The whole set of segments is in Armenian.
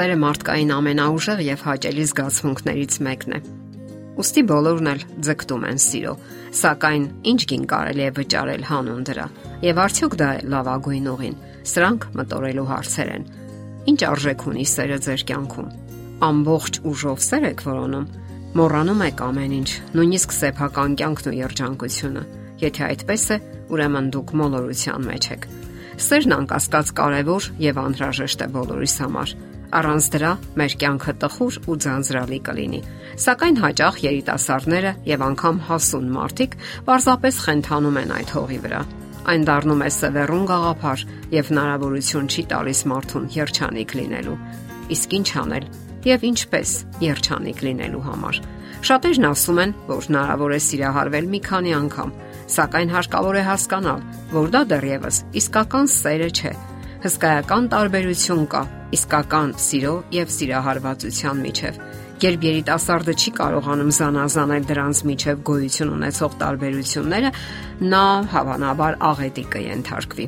Սերը մարդկային ամենաուժեղ եւ հաճելի զգացմունքներից մեկն է։ Ոստի բոլորն էլ ձգտում են սիրո, սակայն ինչ գին կարելի է վճարել հանուն դրա։ Եվ արդյոք դա է լավագույն ուղին։ Սրանք մտորելու հարցեր են։ Ինչ արժեք ունի սերը ձեր կյանքում։ Ամբողջ ուժով սեր եք որոնում։ Մոռանում եք ամեն ինչ, նույնիսկ սեփական կյանքն ու երջանկությունը։ Եթե այդպես է, ուրեմն դուք մոլորության մեջ եք։ Սերն անկասկած կարևոր եւ անհրաժեշտ է բոլորիս համար Առանց դրա մեր կյանքը տխուր ու ձանձրալի կլինի։ Սակայն հաճախ երիտասարդները եւ անգամ հասուն մարդիկ պարզապես խենթանում են այդ հողի վրա։ Այն դառնում է սևեռուն գաղափար եւ հնարավորություն չի տալիս մարդուն երջանիկ լինելու։ Իսկ ինչ անել եւ ինչպես երջանիկ լինելու համար։ Շատերն ասում են, որ հնարավոր է սիրահարվել մի քանի անգամ, սակայն հարկավոր է հասկանալ, որ դա դեռևս իսկական սերը չէ հսկայական տարբերություն կա իսկական սիրո եւ սիրահարվածության միջև։ Երբ երիտասարդը չի կարողանում զանազանել դրանց միջև գոյություն ունեցող տարբերությունները, նա հավանաբար աղետի կընթարկվի։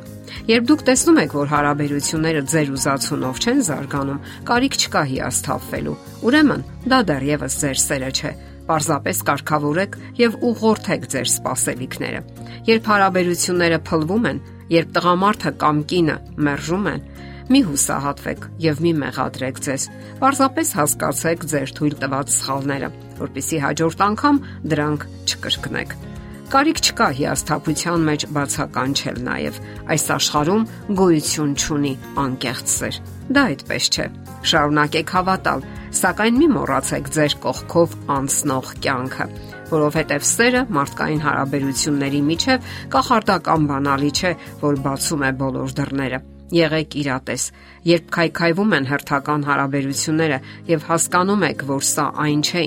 Երբ դուք տեսնում եք, որ հարաբերությունները ձեր ուզածունով չեն զարգանում, կարիք չկա հիասթափվելու։ Ուրեմն, դա դեռևս ձեր սերը չէ Պարզապես կարգավորեք եւ ուղղորդեք ձեր սպասելիքները։ Երբ հարաբերությունները փլվում են, Երբ տղամարդը կամ կինը մերժում են, մի հուսահատվեք եւ մի մեղադրեք ձեզ։ Պարզապես հասկացեք ձեր թույլ տված սխալները, որpիսի հաջորդ անգամ դրանք չկրկնեք։ Կարիք չկա հիասթափության մեջ բացականչել նաև այս աշխարհում գոյություն չունի անկեղծ սեր։ Դա այդպես չէ։ Շարունակեք հավատալ, սակայն մի մոռացեք ձեր կողքով անցնող կյանքը, որովհետև սերը մարդկային հարաբերությունների միջև կախարդական բանալի չէ, որ բացում է բոլոր դռները։ Եղեք իրատես, երբ քայքայվում են հերթական հարաբերությունները եւ հասկանում եք, որ սա այն չէ,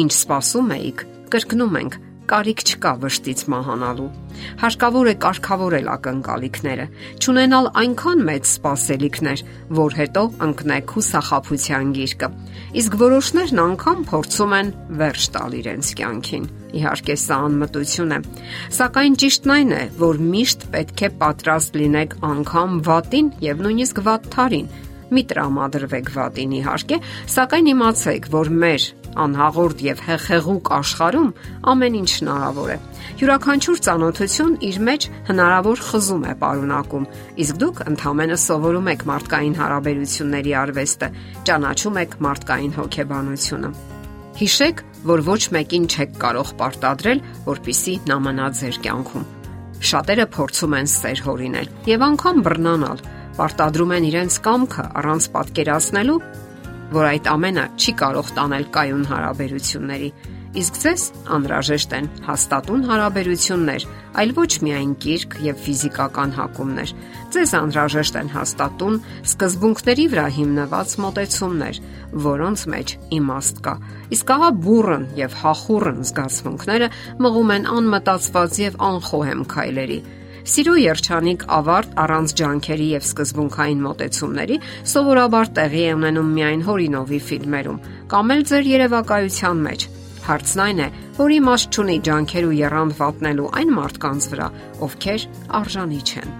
ինչ սпасում եք, կրկնում ենք կարիք չկա վշտից մահանալու։ Հարկավոր է կարգավորել ակնկալիքները, ճանենալ այնքան մեծ սпасելիքներ, որ հետո ընկնեք հուսախապության գիրկը։ Իսկ որոշներն անգամ փորձում են վերջ տալ իրենց կյանքին։ Իհարկե, սա անմտություն է։ Սակայն ճիշտն այն է, որ միշտ պետք է պատրաստ լինեք անգամ վատին եւ նույնիսկ վատ թարին, մի տրամադրվեք վատին իհարկե, սակայն իմացեք, որ մեր անհաղորդ եւ հեղեղուկ աշխարհում ամեն ինչ հնարավոր է։ Յուրաքանչյուր ծանոթություն իր մեջ հնարավոր խզում է պարունակում, իսկ դուք ընդհանրապես սովորում եք մարդկային հարաբերությունների արվեստը, ճանաչում եք մարդկային հոգեբանությունը։ Հիշեք, որ ոչ մեկին չեք կարող պարտադրել, որpիսի նա մնա ձեր կյանքում։ Շատերը փորձում են սեր հորինել եւ անգամ բռնանալ, պարտադրում են իրենց կամքը առանց պատկերացնելու, որ այդ ամենը չի կարող տանել կայուն հարաբերությունների, իսկ ձեզ անհրաժեշտ են հաստատուն հարաբերություններ, այլ ոչ միայն կիրք եւ ֆիզիկական հակումներ։ Ձեզ անհրաժեշտ են հաստատուն սկզբունքների վրա հիմնված մոտեցումներ, որոնց մեջ իմաստ կա։ Իսկ ահա բուրըն եւ հախուրն զգացմունքները մղում են անմտածված եւ անխոհեմ քայլերի Սիրո երջանիկ ավարտ առանց ջանքերի եւ սկզբունքային մոտեցումների սովորաբար տեղի է ունենում միայն հորինովի ֆիլմերում կամ էլ ձեր երևակայության մեջ։ Հարցն այն է, որ իմաստ չունի ջանքեր ու երանգ վատնելու այն մարդկանց վրա, ովքեր արժանի չեն։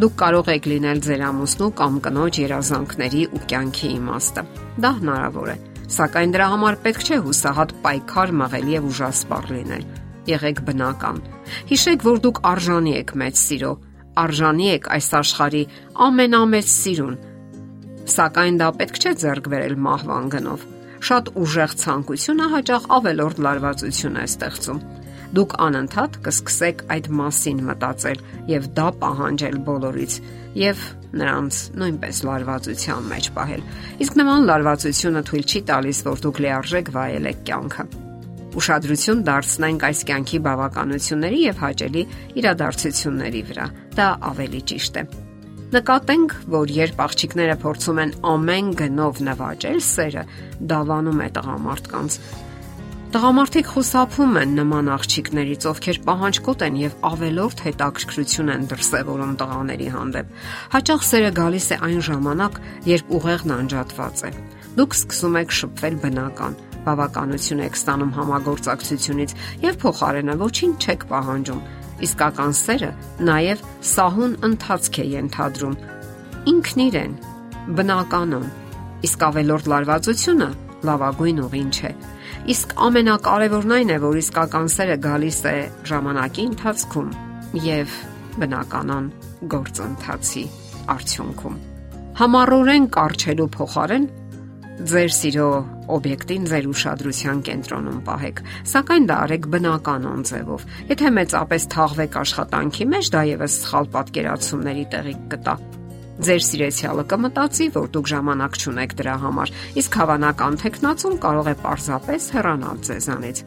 Դուք կարող եք լինել ձեր ամուսնու կամ կնոջ երազանքների ու կյանքի իմաստը։ Դա հնարավոր է, սակայն դրա համար պետք չէ հուսահատ պայքար մղել եւ ուժասպառ լինել եղեք բնական։ Հիշեք, որ դուք արժանի եք մեծ սիրո, արժանի եք այս աշխարի ամենամեծ սիրուն։ Սակայն դա պետք չէ ձեռք բերել մահվան գնով։ Շատ ուժեղ ցանկությունը հաճախ ավելորդ լարվածություն է ստեղծում։ Դուք անընդհատ կսկսեք այդ մասին մտածել եւ դա պահանջել բոլորից եւ նրանց նույնպես լարվածության մեջ պահել։ Իսկ նման լարվածությունը թույլ չի տալիս, որ դուք լիարժեք վայելեք կյանքը ուշադրություն դարձնենք այս կյանքի բավականությունների եւ հաճելի իրադարձությունների վրա։ Դա ավելի ճիշտ է։ Նկատենք, որ երբ աղջիկները փորձում են ամեն գնով նվաճել սերը, դավանում է տղամարդկանց։ Տղամարդիկ խուսափում են նման աղջիկներից, ովքեր պահանջկոտ են եւ ավելորդ հետաքրքրություն են դրսեւորում տղաների հանդեպ։ Հաճախ սերը գալիս է այն ժամանակ, երբ ուղեղն անջատված է։ Դուք սկսում եք շփվել բնական բավականություն եք ստանում համագործակցությունից եւ փոխարենը ոչինչ չեք պահանջում։ Իսկական սերը նաև սահուն ընթացք է ենթադրում։ Ինքն իրեն բնականon Իսկ ավելորդ լարվածությունը լավագույն ուղին չէ։ Իսկ ամենակարևորն այն է, որ իսկական սերը գալիս է ժամանակի ընթացքում եւ բնականon գործընթացի արդյունքում։ Համառորեն կարճելու փոխարեն ձեր սիրո օբյեկտին ձեր ուշադրության կենտրոնում պահեք, սակայն դա արեք բնականon ձևով։ Եթե մեծապես թաղվեք աշխատանքի մեջ, դա եւս սխալ պատկերացումների տեղի կտա։ Ձեր սիրեցյալը կմտածի, որ դուք ժամանակ չունեք դրա համար, իսկ հավանական տեխնացում կարող է պարզապես հեռանալ ձեզանից։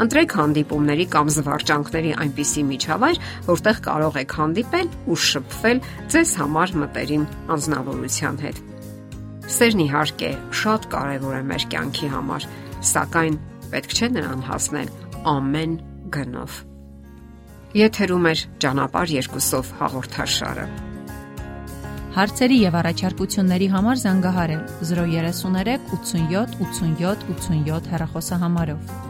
Ընտրեք հանդիպումների կամ զվարճանքների այնպիսի միջավայր, որտեղ կարող եք հանդիպել ու շփվել ձեզ համար մտերիմ անznավորության հետ։ Սերն իհարկե շատ կարևոր է մեր կյանքի համար, սակայն պետք չէ նրան հասնել ամեն գնով։ Եթերում է ճանապարհ երկուսով հաղորդաշարը։ Հարցերի եւ առաջարկությունների համար զանգահարել 033 87 87 87 հեռախոսահամարով։